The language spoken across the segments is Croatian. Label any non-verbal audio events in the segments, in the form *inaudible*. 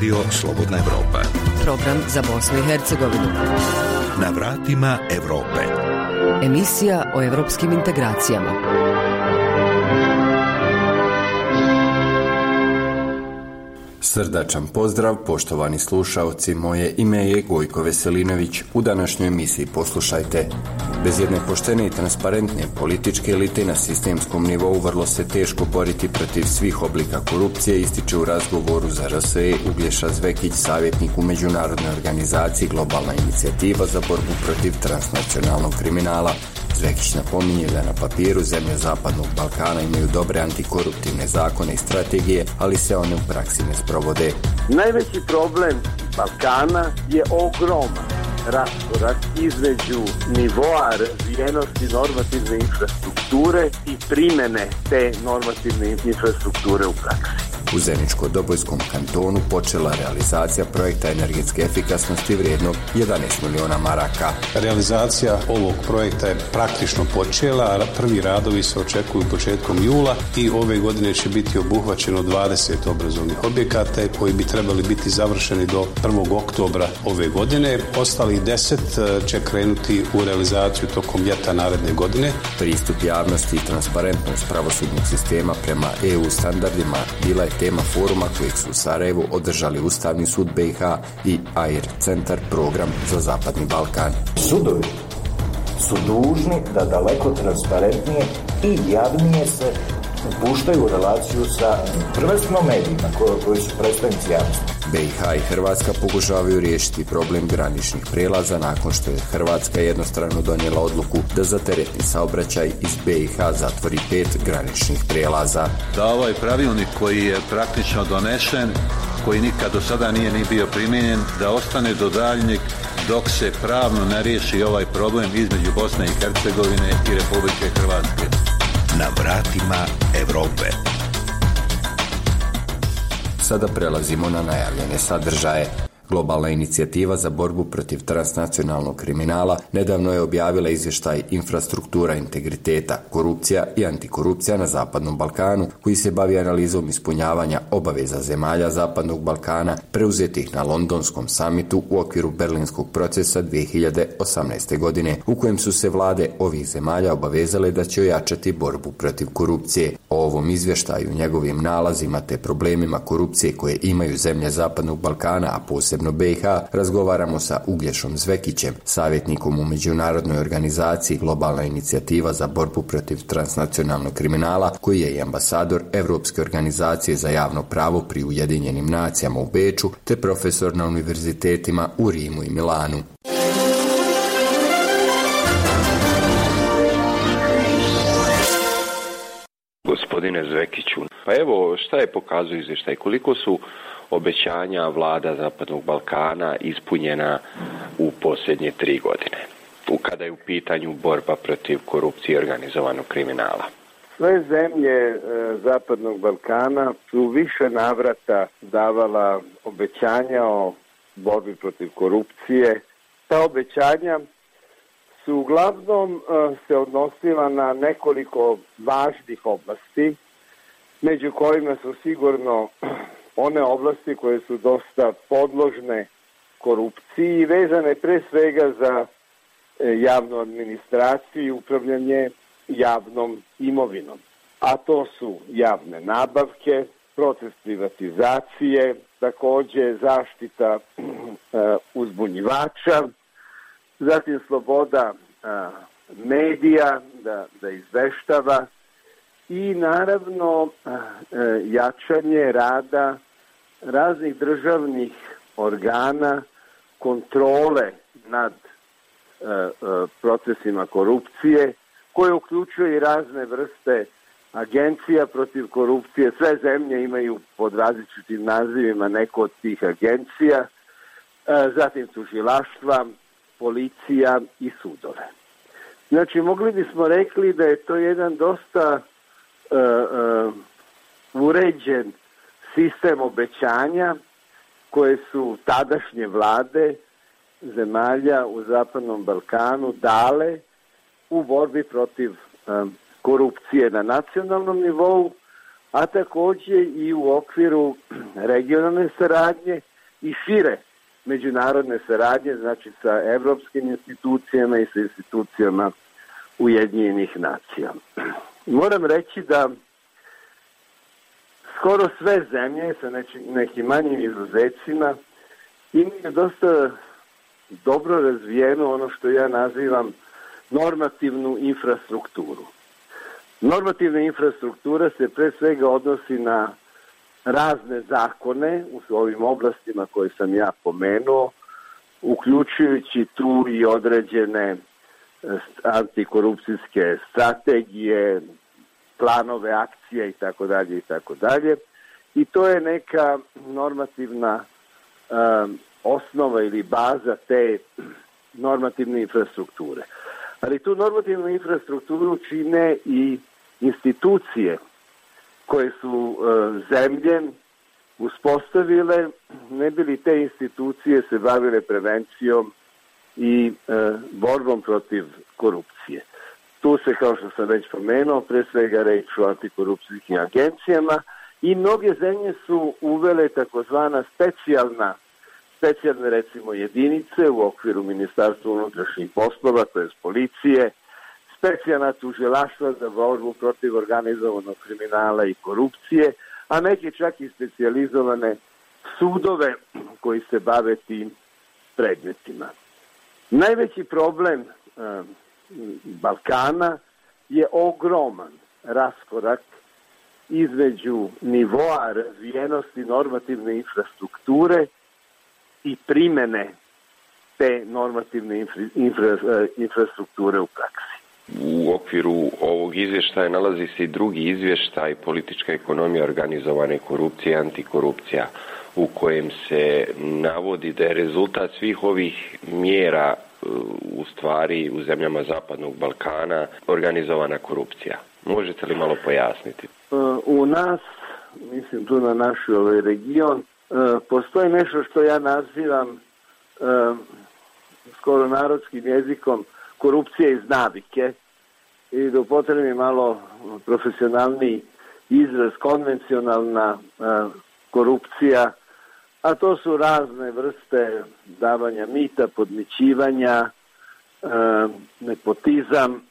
Radio Slobodna Evropa. Program za Bosnu i Hercegovinu. Na vratima Evrope. Emisija o evropskim integracijama. Srdačan pozdrav, poštovani slušaoci, moje ime je Gojko Veselinović. U današnjoj emisiji poslušajte. Bez jedne poštene i transparentne političke elite na sistemskom nivou vrlo se teško boriti protiv svih oblika korupcije, ističe u razgovoru za RSE Uglješa Zvekić, savjetnik u međunarodnoj organizaciji Globalna inicijativa za borbu protiv transnacionalnog kriminala. Zvekić napominje da na papiru zemlje Zapadnog Balkana imaju dobre antikoruptivne zakone i strategije, ali se one u praksi ne sprovode. Najveći problem Balkana je ogroman raskorak između nivoa razvijenosti normativne infrastrukture i primene te normativne infrastrukture u praksi. U Zeničko-Dobojskom kantonu počela realizacija projekta energetske efikasnosti vrijednog 11 miliona maraka. Realizacija ovog projekta je praktično počela, a prvi radovi se očekuju početkom jula i ove godine će biti obuhvaćeno 20 obrazovnih objekata koji bi trebali biti završeni do 1. oktobra ove godine. Ostalih 10 će krenuti u realizaciju tokom ljeta naredne godine. Pristup javnosti i transparentnost pravosudnog sistema prema EU standardima bila je tema foruma kojeg su u Sarajevu održali Ustavni sud BiH i AIR centar program za Zapadni Balkan. Sudovi su dužni da daleko transparentnije i javnije se upuštaju u relaciju sa prvenstveno medijima koji, koji su predstavnici javnosti. BiH i Hrvatska pokušavaju riješiti problem graničnih prelaza nakon što je Hrvatska jednostrano donijela odluku da za teretni saobraćaj iz BiH zatvori pet graničnih prelaza. Da ovaj pravilnik koji je praktično donesen, koji nikad do sada nije ni bio primijenjen, da ostane do daljnjeg dok se pravno ne riješi ovaj problem između Bosne i Hercegovine i Republike Hrvatske. Na vratima Evrope. Sada prelazimo na najavljene sadržaje. Globalna inicijativa za borbu protiv transnacionalnog kriminala nedavno je objavila izvještaj Infrastruktura integriteta, korupcija i antikorupcija na Zapadnom Balkanu, koji se bavi analizom ispunjavanja obaveza zemalja Zapadnog Balkana preuzetih na londonskom samitu u okviru berlinskog procesa 2018. godine, u kojem su se vlade ovih zemalja obavezale da će ojačati borbu protiv korupcije. O ovom izvještaju, njegovim nalazima te problemima korupcije koje imaju zemlje Zapadnog Balkana, a posebno posebno BiH, razgovaramo sa Uglješom Zvekićem, savjetnikom u međunarodnoj organizaciji Globalna inicijativa za borbu protiv transnacionalnog kriminala, koji je i ambasador Europske organizacije za javno pravo pri Ujedinjenim nacijama u Beču, te profesor na univerzitetima u Rimu i Milanu. Gospodine Zvekiću, pa evo šta je pokazuje izvještaj, koliko su obećanja vlada Zapadnog Balkana ispunjena u posljednje tri godine, u kada je u pitanju borba protiv korupcije i organizovanog kriminala. Sve zemlje e, Zapadnog Balkana su više navrata davala obećanja o borbi protiv korupcije. Ta obećanja su uglavnom e, se odnosila na nekoliko važnih oblasti, među kojima su sigurno one oblasti koje su dosta podložne korupciji vezane pre svega za e, javnu administraciju i upravljanje javnom imovinom. A to su javne nabavke, proces privatizacije, takođe zaštita *clears throat* e, uzbunjivača, zatim sloboda e, medija da, da izveštava i naravno jačanje rada raznih državnih organa kontrole nad e, e, procesima korupcije koje uključuje i razne vrste agencija protiv korupcije. Sve zemlje imaju pod različitim nazivima neko od tih agencija, e, zatim tužilaštva, policija i sudove. Znači, mogli bismo rekli da je to jedan dosta uh, uređen sistem obećanja koje su tadašnje vlade zemalja u Zapadnom Balkanu dale u borbi protiv um, korupcije na nacionalnom nivou, a takođe i u okviru *clears throat* regionalne saradnje i šire međunarodne saradnje, znači sa evropskim institucijama i sa institucijama Ujedinjenih nacija. *clears throat* Moram reći da skoro sve zemlje sa nekim manjim izuzecima imaju dosta dobro razvijenu ono što ja nazivam normativnu infrastrukturu. Normativna infrastruktura se pre svega odnosi na razne zakone u ovim oblastima koje sam ja pomenuo, uključujući tu i određene antikorupcijske strategije, planove, akcije i tako dalje i tako dalje. I to je neka normativna um, osnova ili baza te normativne infrastrukture. Ali tu normativnu infrastrukturu čine i institucije koje su uh, zemlje uspostavile, ne bili te institucije se bavile prevencijom i e, borbom protiv korupcije. Tu se, kao što sam već pomenuo, pre svega reč o antikorupcijskim agencijama i mnoge zemlje su uvele takozvana specijalna specijalne recimo jedinice u okviru Ministarstva unutrašnjih poslova, to je policije, specijalna tužilaštva za borbu protiv organizovanog kriminala i korupcije, a neke čak i specializovane sudove koji se bave tim predmetima. Najveći problem uh, Balkana je ogroman raskorak između nivoa razvijenosti normativne infrastrukture i primene te normativne infra, infra, e, infrastrukture u praksi. U okviru ovog izvještaja nalazi se i drugi izvještaj politička ekonomija organizovane korupcije i antikorupcija u kojem se navodi da je rezultat svih ovih mjera u stvari u zemljama Zapadnog Balkana organizovana korupcija. Možete li malo pojasniti? E, u nas, mislim tu na naš ovaj region, e, postoji nešto što ja nazivam skoro narodskim jezikom korupcije iz navike i da upotrebim malo profesionalni izraz konvencionalna korupcija a to su razne vrste davanja mita, podmićivanja, e, nepotizam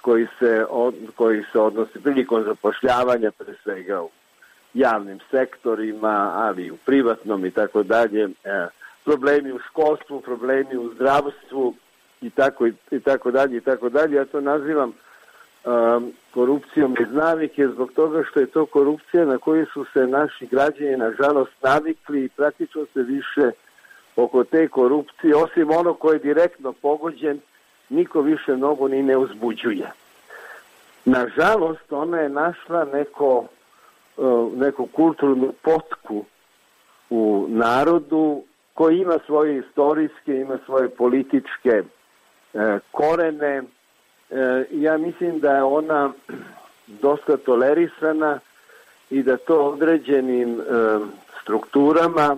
koji se, koji se odnosi prilikom zapošljavanja pre svega u javnim sektorima, ali i u privatnom i tako dalje, e, problemi u školstvu, problemi u zdravstvu i tako i tako dalje i tako dalje. Ja to nazivam korupcijom iz navike zbog toga što je to korupcija na koju su se naši građani nažalost navikli i praktično se više oko te korupcije, osim ono koje je direktno pogođen, niko više mnogo ni ne uzbuđuje. Nažalost, ona je našla neko, uh, neku kulturnu potku u narodu koji ima svoje istorijske, ima svoje političke e, korene, e, ja mislim da je ona dosta tolerisana i da to određenim e, strukturama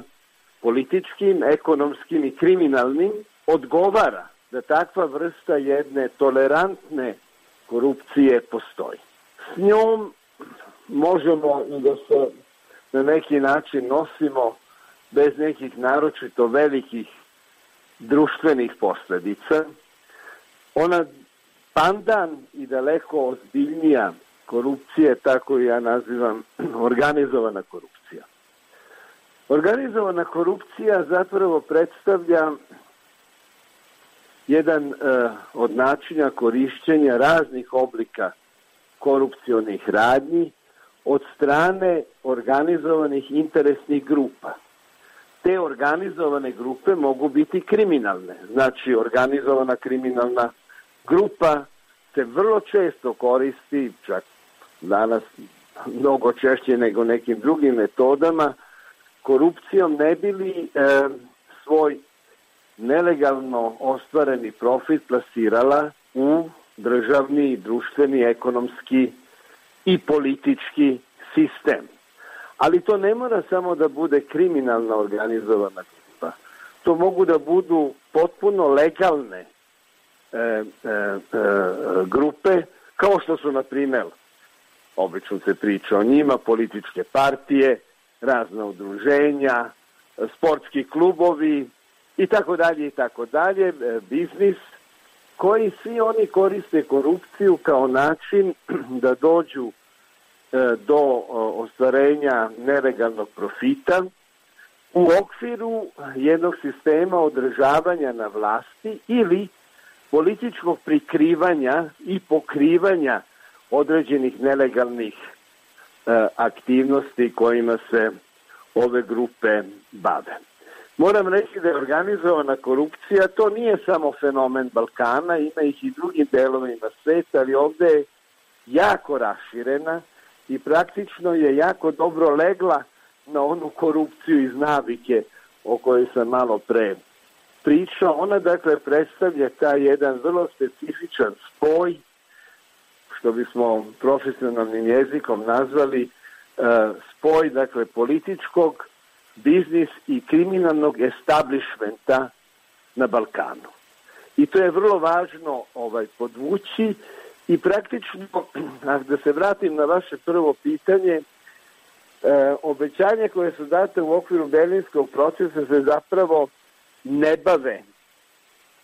političkim, ekonomskim i kriminalnim odgovara da takva vrsta jedne tolerantne korupcije postoji. S njom možemo i da se na neki način nosimo bez nekih naročito velikih društvenih posledica. Ona pandan i daleko ozbiljnija korupcija, tako ja nazivam *clears throat* organizovana korupcija. Organizovana korupcija zapravo predstavlja jedan uh, od načina korišćenja raznih oblika korupcionih radnji od strane organizovanih interesnih grupa. Te organizovane grupe mogu biti kriminalne, znači organizovana kriminalna grupa se vrlo često koristi, čak danas mnogo češće nego nekim drugim metodama, korupcijom ne bili e, svoj nelegalno ostvareni profit plasirala u državni, društveni, ekonomski i politički sistem. Ali to ne mora samo da bude kriminalna organizovana grupa. To mogu da budu potpuno legalne grupe, kao što su, na primjer, obično se priča o njima, političke partije, razna udruženja, e, sportski klubovi i tako dalje i tako dalje, e, biznis koji svi oni koriste korupciju kao način *clears throat* da dođu e, do ostvarenja nelegalnog profita u okviru jednog sistema održavanja na vlasti ili političkog prikrivanja i pokrivanja određenih nelegalnih e, aktivnosti kojima se ove grupe bave. Moram reći da je organizovana korupcija, to nije samo fenomen Balkana, ima ih i drugim delovima sveta, ali ovde je jako raširena i praktično je jako dobro legla na onu korupciju iz navike o kojoj sam malo pre pričao. Ona dakle predstavlja taj jedan vrlo specifičan spoj, što bismo profesionalnim jezikom nazvali, e, spoj dakle političkog, biznis i kriminalnog establishmenta na Balkanu. I to je vrlo važno ovaj podvući i praktično, *clears throat* da se vratim na vaše prvo pitanje, e, obećanje koje su date u okviru berlinskog procesa se zapravo ne bave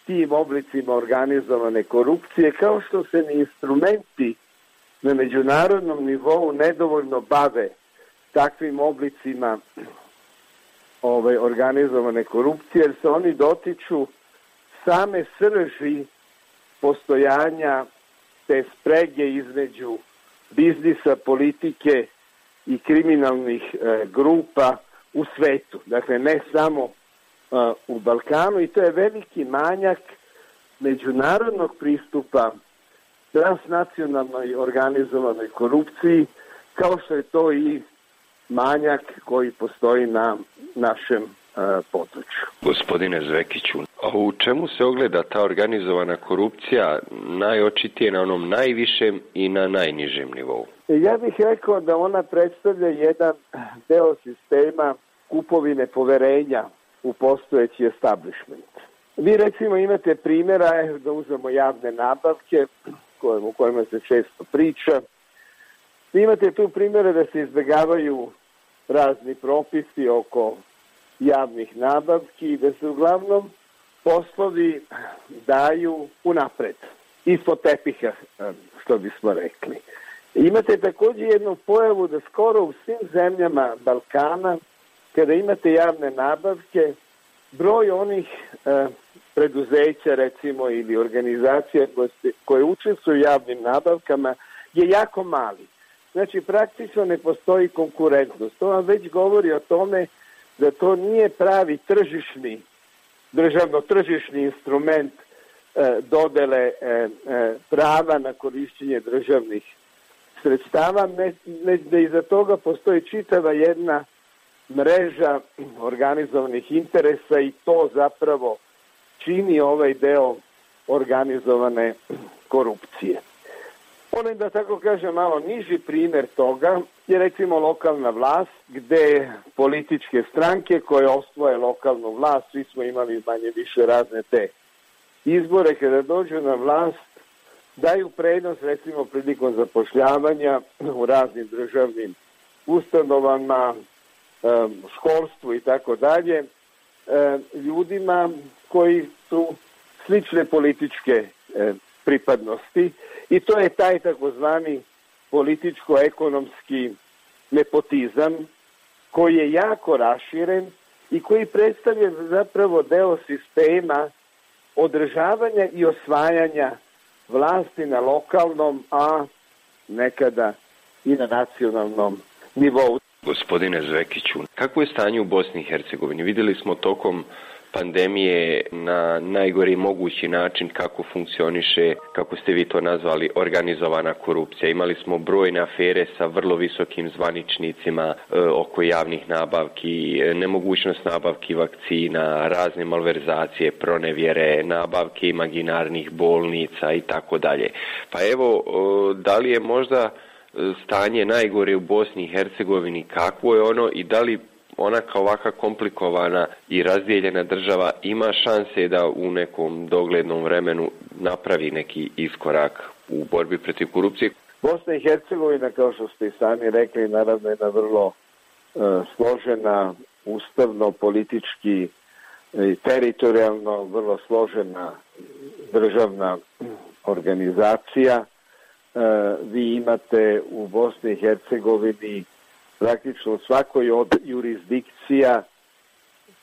tim oblicima organizovane korupcije, kao što se ni instrumenti na međunarodnom nivou nedovoljno bave takvim oblicima ovaj, organizovane korupcije, jer se oni dotiču same srži postojanja te sprege između biznisa, politike i kriminalnih e, grupa u svetu. Dakle, ne samo u Balkanu i to je veliki manjak međunarodnog pristupa transnacionalnoj organizovanoj korupciji, kao što je to i manjak koji postoji na našem području. Gospodine Zvekiću, a u čemu se ogleda ta organizovana korupcija najočitije na onom najvišem i na najnižem nivou? Ja bih rekao da ona predstavlja jedan deo sistema kupovine poverenja u postojeći establishment. Vi recimo imate primjera, da uzmemo javne nabavke, u kojima se često priča, Vi imate tu primjere da se izbegavaju razni propisi oko javnih nabavki i da se uglavnom poslovi daju unapred, ispod tepiha, što bismo rekli. Imate takođe jednu pojavu da skoro u svim zemljama Balkana, kada imate javne nabavke, broj onih e, preduzeća, recimo, ili organizacija koje, koje učestvuju javnim nabavkama je jako mali. Znači, praktično ne postoji konkurentnost. To vam već govori o tome da to nije pravi tržišni, državno-tržišni instrument e, dodele e, e, prava na korišćenje državnih sredstava, ne, ne, da iza toga postoji čitava jedna mreža organizovanih interesa i to zapravo čini ovaj deo organizovane korupcije. Onaj da tako kažem malo niži primer toga je recimo lokalna vlast gde političke stranke koje osvoje lokalnu vlast, svi smo imali manje više razne te izbore kada dođu na vlast daju prednost recimo prilikom zapošljavanja u raznim državnim ustanovama, školstvu i tako dalje, ljudima koji su slične političke pripadnosti i to je taj takozvani političko-ekonomski nepotizam koji je jako raširen i koji predstavlja zapravo deo sistema održavanja i osvajanja vlasti na lokalnom, a nekada i na nacionalnom nivou. Gospodine Zvekiću, kako je stanje u Bosni i Hercegovini? Videli smo tokom pandemije na najgori mogući način kako funkcioniše, kako ste vi to nazvali, organizovana korupcija. Imali smo brojne afere sa vrlo visokim zvaničnicima e, oko javnih nabavki, nemogućnost nabavki vakcina, razne malverzacije, pronevjere, nabavke imaginarnih bolnica i tako dalje. Pa evo, e, da li je možda stanje najgore u Bosni i Hercegovini, kakvo je ono i da li ona kao ovaka komplikovana i razdijeljena država ima šanse da u nekom doglednom vremenu napravi neki iskorak u borbi protiv korupcije. Bosna i Hercegovina, kao što ste i sami rekli, naravno je jedna vrlo uh, složena ustavno, politički i teritorijalno vrlo složena državna organizacija. E, vi imate u Bosni i Hercegovini praktično svakoj od jurisdikcija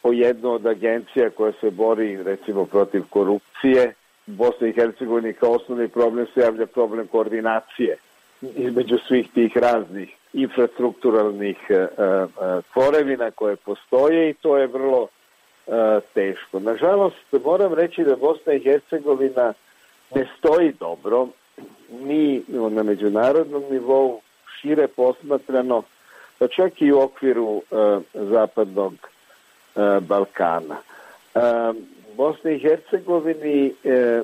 po jednu od agencija koja se bori recimo protiv korupcije. U Bosni i Hercegovini kao osnovni problem se javlja problem koordinacije između svih tih raznih infrastrukturalnih e, e, tvorevina koje postoje i to je vrlo teško. Nažalost, moram reći da Bosna i Hercegovina ne stoji dobro ni na međunarodnom nivou, šire posmatrano, pa čak i u okviru zapadnog Balkana. Bosni i Hercegovini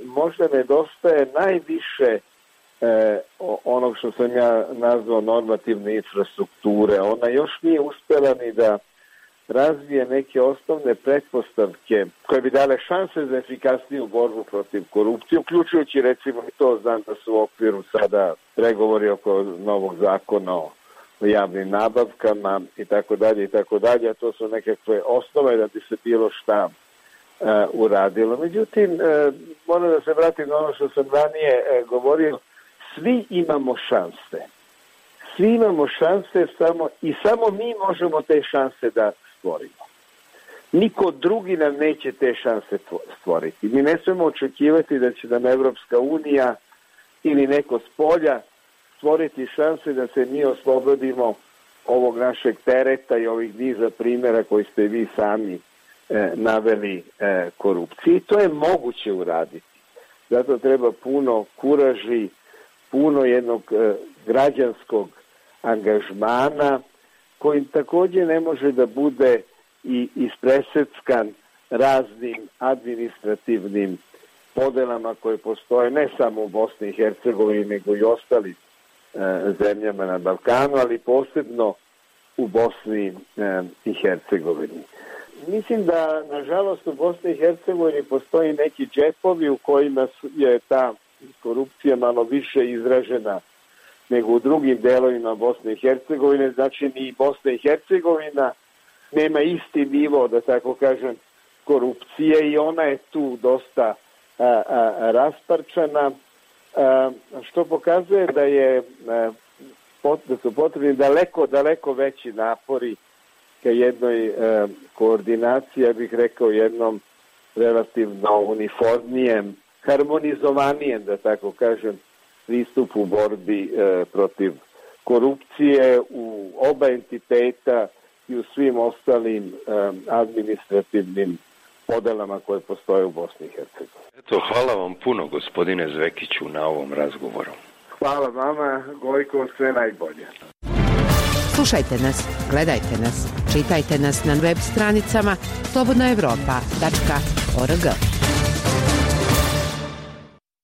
možda nedostaje najviše e, onog što sam ja nazvao normativne infrastrukture. Ona još nije uspela ni da razvije neke osnovne pretpostavke koje bi dale šanse za efikasniju borbu protiv korupcije, uključujući recimo i to znam da su u okviru sada pregovori oko novog zakona o javnim nabavkama i tako dalje i tako dalje, a to su nekakve osnove da bi se bilo šta uh, uradilo. Međutim, uh, moram da se vratim na ono što sam ranije uh, govorio, svi imamo šanse. Svi imamo šanse samo, i samo mi možemo te šanse da stvorimo. Niko drugi nam neće te šanse stvoriti. Mi ne smemo očekivati da će nam Evropska unija ili neko s polja stvoriti šanse da se mi oslobodimo ovog našeg tereta i ovih niza primjera koji ste vi sami e, naveli e, korupciji. To je moguće uraditi. Zato treba puno kuraži, puno jednog e, građanskog angažmana koji takođe ne može da bude i ispreseckan raznim administrativnim podelama koje postoje ne samo u Bosni i Hercegovini nego i ostalim e, zemljama na Balkanu, ali posebno u Bosni e, i Hercegovini. Mislim da, nažalost, u Bosni i Hercegovini postoji neki džepovi u kojima je ta korupcija malo više izražena nego u drugim delovima Bosne i Hercegovine, znači ni Bosna i Hercegovina nema isti nivo, da tako kažem, korupcije i ona je tu dosta a, a, rasparčana, a, što pokazuje da je pot, da su potrebni daleko, daleko veći napori ka jednoj koordinaciji, ja bih rekao jednom relativno uniformnijem harmonizovanijem, da tako kažem, pristupu u borbi e, protiv korupcije u oba entiteta i u svim ostalim e, administrativnim podelama koje postoje u Bosni i Hercegovini. Eto, hvala vam puno, gospodine Zvekiću, na ovom razgovoru. Hvala vama, Gojko, sve najbolje. Slušajte nas, gledajte nas, čitajte nas na web stranicama slobodnaevropa.org.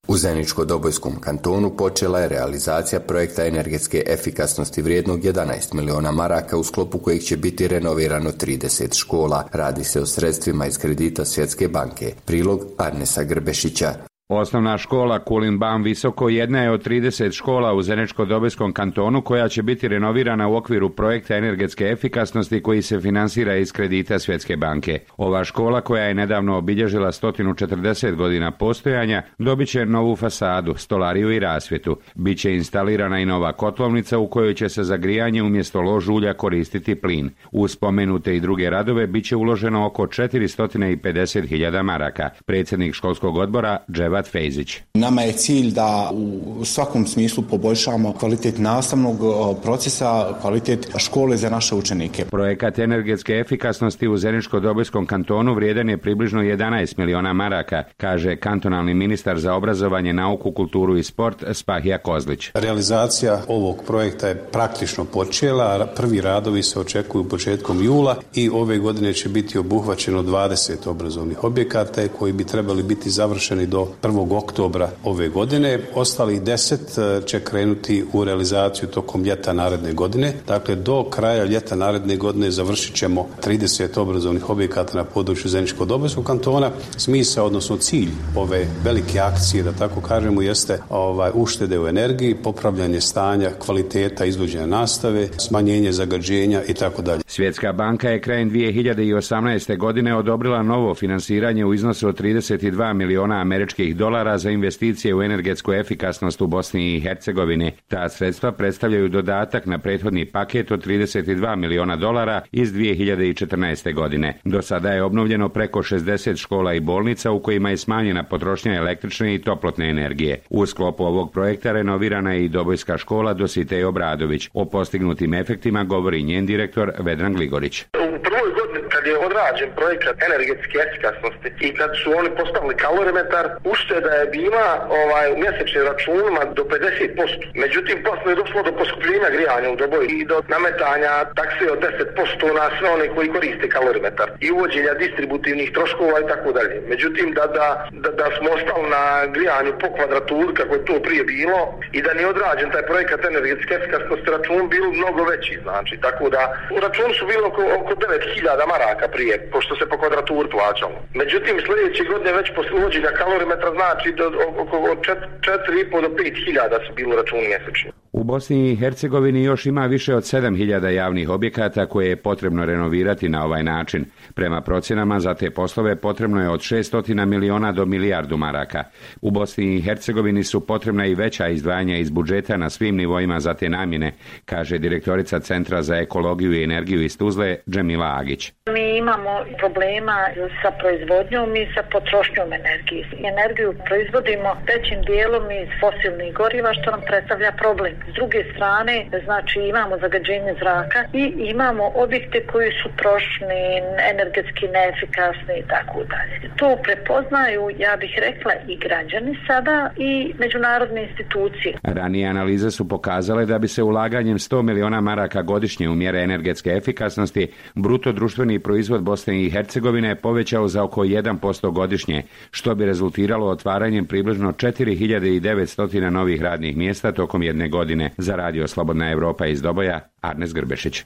U Zeničko-Dobojskom kantonu počela je realizacija projekta energetske efikasnosti vrijednog 11 miliona maraka u sklopu kojih će biti renovirano 30 škola. Radi se o sredstvima iz kredita Svjetske banke. Prilog Arnesa Grbešića. Osnovna škola Kulin Bam Visoko jedna je od 30 škola u Zenečko-Dobojskom kantonu koja će biti renovirana u okviru projekta energetske efikasnosti koji se finansira iz kredita Svjetske banke. Ova škola koja je nedavno obilježila 140 godina postojanja dobit će novu fasadu, stolariju i rasvjetu. Biće instalirana i nova kotlovnica u kojoj će se za grijanje umjesto lož ulja koristiti plin. U spomenute i druge radove biće uloženo oko 450.000 maraka. Predsjednik školskog odbora Dževa Hrvat Fejzić. Nama je cilj da u svakom smislu poboljšamo kvalitet nastavnog procesa, kvalitet škole za naše učenike. Projekat energetske efikasnosti u Zeničko-Dobojskom kantonu vrijedan je približno 11 miliona maraka, kaže kantonalni ministar za obrazovanje, nauku, kulturu i sport Spahija Kozlić. Realizacija ovog projekta je praktično počela, prvi radovi se očekuju početkom jula i ove godine će biti obuhvaćeno 20 obrazovnih objekata koji bi trebali biti završeni do 1. oktobra ove godine. Ostalih 10 će krenuti u realizaciju tokom ljeta naredne godine. Dakle, do kraja ljeta naredne godine završit ćemo 30 obrazovnih objekata na području Zeničko-Dobojskog kantona. Smisao, odnosno cilj ove velike akcije, da tako kažemo, jeste ovaj, uštede u energiji, popravljanje stanja, kvaliteta izvođenja nastave, smanjenje zagađenja i tako dalje. Svjetska banka je krajem 2018. godine odobrila novo finansiranje u iznosu od 32 miliona američkih dolara za investicije u energetsku efikasnost u Bosni i Hercegovini. Ta sredstva predstavljaju dodatak na prethodni paket od 32 miliona dolara iz 2014. godine. Do sada je obnovljeno preko 60 škola i bolnica u kojima je smanjena potrošnja električne i toplotne energije. U sklopu ovog projekta renovirana je i Dobojska škola Dositej Obradović. O postignutim efektima govori njen direktor Vedran Gligorić. U prvoj je odrađen projekat energetske efikasnosti i kad su oni postavili kalorimetar, ušteda je bila ovaj, u mjesečnim računima do 50%. Međutim, posle je došlo do poskupljenja grijanja u Doboju i do nametanja takse od 10% na sve one koji koriste kalorimetar i uvođenja distributivnih troškova i tako dalje. Međutim, da, da, da, da smo ostali na grijanju po kvadraturi kako je to prije bilo i da nije odrađen taj projekat energetske efikasnosti račun bilo mnogo veći, znači, tako da u računu su bilo oko, oko 9000 maraka prije, pošto se po kvadraturi plaćalo. Međutim, sljedeće godine već posle uvođenja kalorimetra znači do, oko 4,5 do 5000 su bilo računi mjesečno. U Bosni i Hercegovini još ima više od 7000 javnih objekata koje je potrebno renovirati na ovaj način. Prema procjenama za te poslove potrebno je od 600 miliona do milijardu maraka. U Bosni i Hercegovini su potrebna i veća izdvajanja iz budžeta na svim nivoima za te namjene, kaže direktorica Centra za ekologiju i energiju iz Tuzle, Džemila Agić. Mi imamo problema sa proizvodnjom i sa potrošnjom energije. Energiju proizvodimo većim dijelom iz fosilnih goriva što nam predstavlja problem. S druge strane, znači imamo zagađenje zraka i imamo objekte koji su trošni, energetski neefikasni i tako dalje. To prepoznaju, ja bih rekla, i građani sada i međunarodne institucije. Ranije analize su pokazale da bi se ulaganjem 100 miliona maraka godišnje u mjere energetske efikasnosti bruto društveni proizvod Bosne i Hercegovine povećao za oko 1% godišnje, što bi rezultiralo otvaranjem približno 4900 novih radnih mjesta tokom jedne godine. Za Radio Slobodna Evropa iz Doboja, Arnes Grbešić.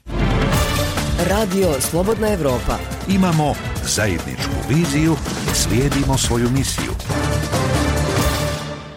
Radio Slobodna Evropa. Imamo zajedničku viziju, slijedimo svoju misiju.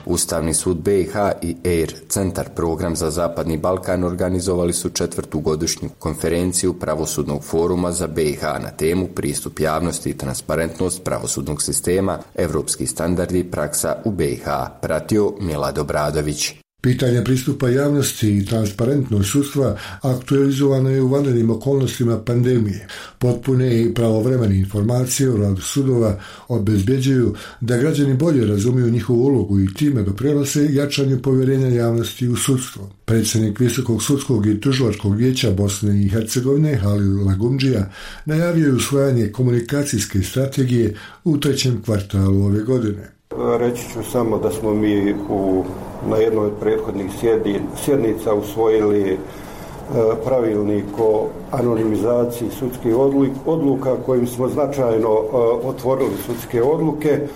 Ustavni sud BiH i EIR, Centar program za Zapadni Balkan, organizovali su četvrtu godišnju konferenciju Pravosudnog foruma za BiH na temu pristup javnosti i transparentnost pravosudnog sistema, evropski standardi i praksa u BiH, pratio Milad Obradović. Pitanje pristupa javnosti i transparentnost sudstva aktualizovano je u vanrednim okolnostima pandemije. Potpune i pravovremene informacije o radu sudova obezbeđuju da građani bolje razumiju njihovu ulogu i time doprinose jačanju povjerenja javnosti u sudstvo. Predsjednik Visokog sudskog i tužilačkog vijeća Bosne i Hercegovine Halil Lagumđija najavio je usvajanje komunikacijske strategije u trećem kvartalu ove godine. Reći ću samo da smo mi u, na jednoj od prethodnih sjednica usvojili e, pravilnik o anonimizaciji sudskih odluka kojim smo značajno e, otvorili sudske odluke. E,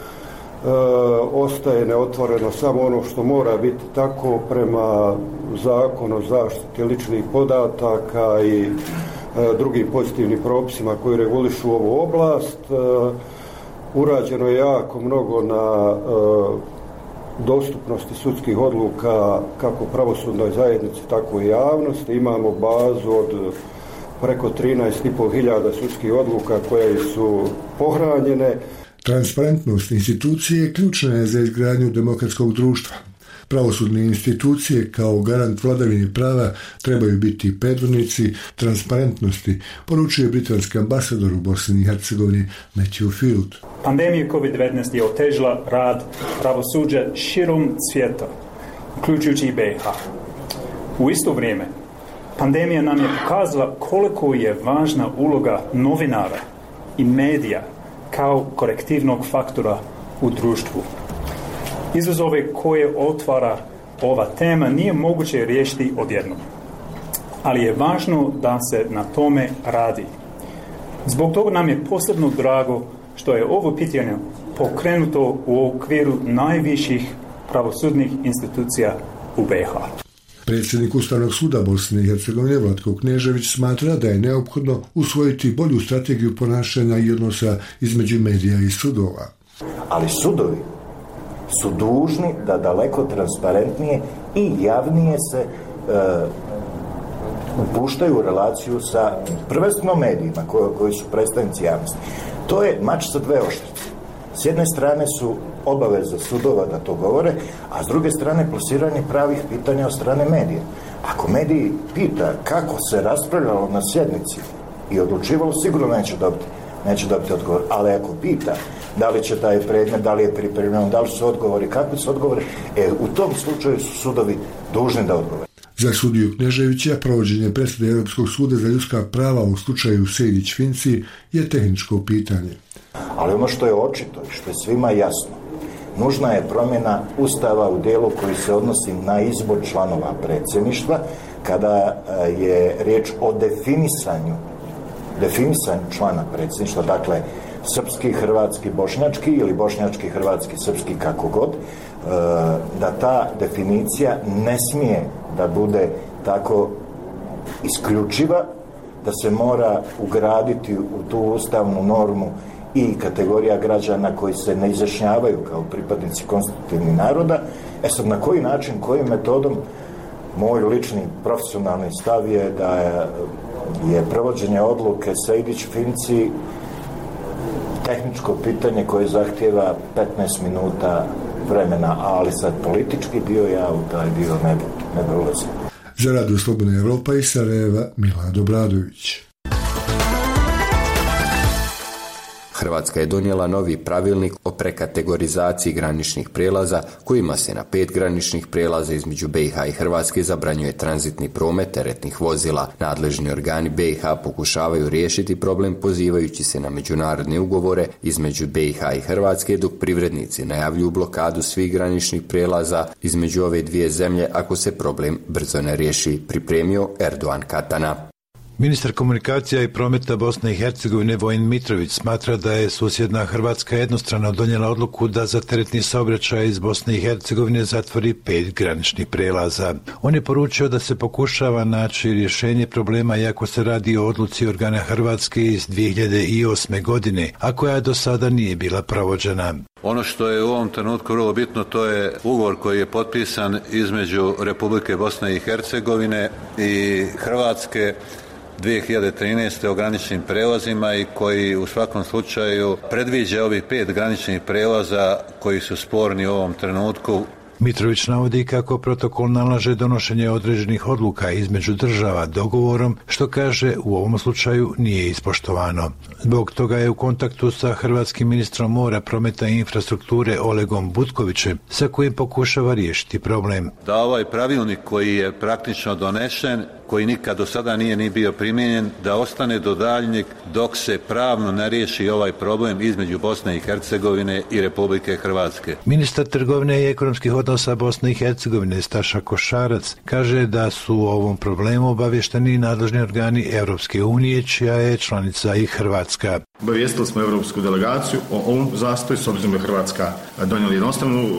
ostaje neotvoreno samo ono što mora biti tako prema zakonu o zaštiti ličnih podataka i drugim pozitivnim propisima koji regulišu ovu oblast. Urađeno je jako mnogo na dostupnosti sudskih odluka kako pravosudnoj zajednici, tako i javnosti. Imamo bazu od preko 13.500 sudskih odluka koje su pohranjene. Transparentnost institucije ključna je za izgradnju demokratskog društva. Pravosudne institucije kao garant vladavine prava trebaju biti predvodnici transparentnosti, poručuje britanski ambasador u Bosni i Hercegovini Matthew Field. Pandemija COVID-19 je otežila rad pravosuđa širom svijeta, uključujući i BiH. U isto vrijeme, pandemija nam je pokazala koliko je važna uloga novinara i medija kao korektivnog faktora u društvu. Izazove koje otvara ova tema nije moguće riješiti odjednom. Ali je važno da se na tome radi. Zbog toga nam je posebno drago što je ovo pitanje pokrenuto u okviru najviših pravosudnih institucija u BiH. Predsjednik Ustavnog suda Bosne i Hercegovine Vlatko Knežević smatra da je neophodno usvojiti bolju strategiju ponašanja i odnosa između medija i sudova. Ali sudovi su dužni da daleko transparentnije i javnije se e, upuštaju u relaciju sa prvenstveno medijima koji, koji su predstavnici javnosti. To je mač sa dve oštrice. S jedne strane su obaveze sudova da to govore, a s druge strane plasiranje pravih pitanja od strane medija. Ako mediji pita kako se raspravljalo na sjednici i odlučivalo, sigurno neće dobiti, neće dobiti odgovor. Ali ako pita da li će taj predmet, da li je pripremljen, da li su odgovori, kakvi su odgovori, e, u tom slučaju su sudovi dužni da odgovore. Za sudiju Kneževića provođenje presude Europskog suda za ljudska prava u slučaju Sejdić-Finci je tehničko pitanje. Ali ono što je očito i što je svima jasno, nužna je promjena Ustava u dijelu koji se odnosi na izbor članova predsjedništva, kada e, je riječ o definisanju definisanju člana predsjedništva, dakle srpski, hrvatski, bošnjački ili bošnjački, hrvatski, srpski, kako god, e, da ta definicija ne smije da bude tako isključiva, da se mora ugraditi u tu ustavnu normu i kategorija građana koji se ne izjašnjavaju kao pripadnici konstitutivnih naroda. E sad, na koji način, kojim metodom, moj lični profesionalni stav je da je, je provođenje odluke Sejdić-Finci tehničko pitanje koje zahtjeva 15 minuta vremena, ali sad politički dio ja u taj dio ne, ne ulazim. Za Radio Slobodna Europa i Sarajeva Milad Obradović. Hrvatska je donijela novi pravilnik o prekategorizaciji graničnih prijelaza kojima se na pet graničnih prijelaza između BiH i Hrvatske zabranjuje tranzitni promet teretnih vozila. Nadležni organi BiH pokušavaju riješiti problem pozivajući se na međunarodne ugovore između BiH i Hrvatske dok privrednici najavljuju blokadu svih graničnih prijelaza između ove dvije zemlje ako se problem brzo ne riješi, pripremio Erdogan Katana. Ministar komunikacija i prometa Bosne i Hercegovine Vojin Mitrović smatra da je susjedna Hrvatska jednostrano donijela odluku da za teretni saobraćaj iz Bosne i Hercegovine zatvori pet graničnih prelaza. On je poručio da se pokušava naći rješenje problema iako se radi o odluci organa Hrvatske iz 2008. godine, a koja do sada nije bila provođena. Ono što je u ovom trenutku vrlo bitno to je ugovor koji je potpisan između Republike Bosne i Hercegovine i Hrvatske 2013. o graničnim prelazima i koji u svakom slučaju predviđa ovih pet graničnih prelaza koji su sporni u ovom trenutku Mitrović navodi kako protokol nalaže donošenje određenih odluka između država dogovorom, što kaže u ovom slučaju nije ispoštovano. Zbog toga je u kontaktu sa hrvatskim ministrom mora, prometa i infrastrukture Olegom Butkovićem, sa kojim pokušava riješiti problem. Da ovaj pravilnik koji je praktično donešen koji nikad do sada nije ni bio primijenjen, da ostane do daljnjeg dok se pravno ne riješi ovaj problem između Bosne i Hercegovine i Republike Hrvatske. Ministar trgovine i ekonomskih odnosa Bosne i Hercegovine Staša Košarac kaže da su u ovom problemu obavješteni nadležni organi Europske unije, čija je članica i Hrvatska. Obavijestili smo europsku delegaciju o ovom zastoju, s obzirom da Hrvatska donijela jednostavnu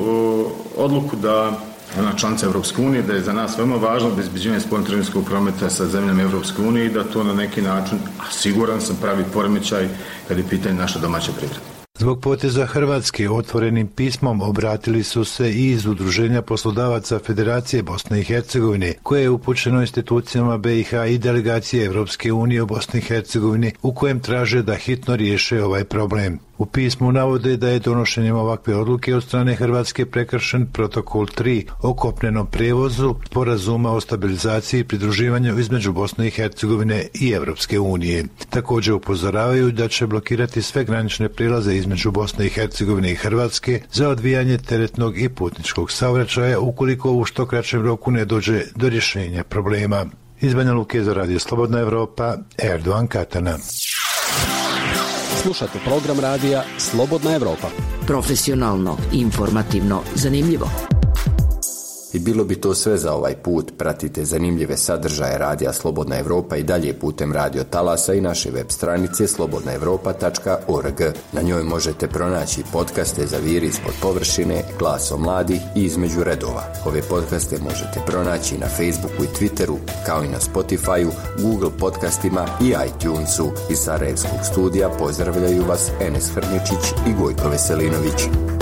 odluku da ona članica Europske unije, da je za nas veoma važno obezbeđivanje spoljnotrgovinskog prometa sa zemljama Europske unije i da to na neki način, a siguran sam, pravi poremećaj kad je pitanje naša domaća privreda. Zbog poteza Hrvatske otvorenim pismom obratili su se i iz Udruženja poslodavaca Federacije Bosne i Hercegovine, koje je upućeno institucijama BiH i delegacije Europske unije u Bosni i Hercegovini, u kojem traže da hitno riješe ovaj problem. U pismu navode da je donošenjem ovakve odluke od strane Hrvatske prekršen protokol 3 o kopnenom prevozu sporazuma o stabilizaciji i pridruživanju između Bosne i Hercegovine i Europske unije. Također upozoravaju da će blokirati sve granične prilaze između Bosne i Hercegovine i Hrvatske za odvijanje teretnog i putničkog saobraćaja ukoliko u što kraćem roku ne dođe do rješenja problema. Iz Banja Luke za Radio Slobodna Evropa, Erdogan Katana. Slušate program radija Slobodna Evropa. Profesionalno, informativno, zanimljivo. I bilo bi to sve za ovaj put. Pratite zanimljive sadržaje Radija Slobodna Europa i dalje putem radio talasa i naše web stranice slobodnaevropa.org. Na njoj možete pronaći podcaste za viri ispod površine, glas o mladih i između redova. Ove podcaste možete pronaći na Facebooku i Twitteru, kao i na Spotifyu, Google podcastima i iTunesu. Iz Sarajevskog studija pozdravljaju vas Enes Hrničić i Gojko Veselinović.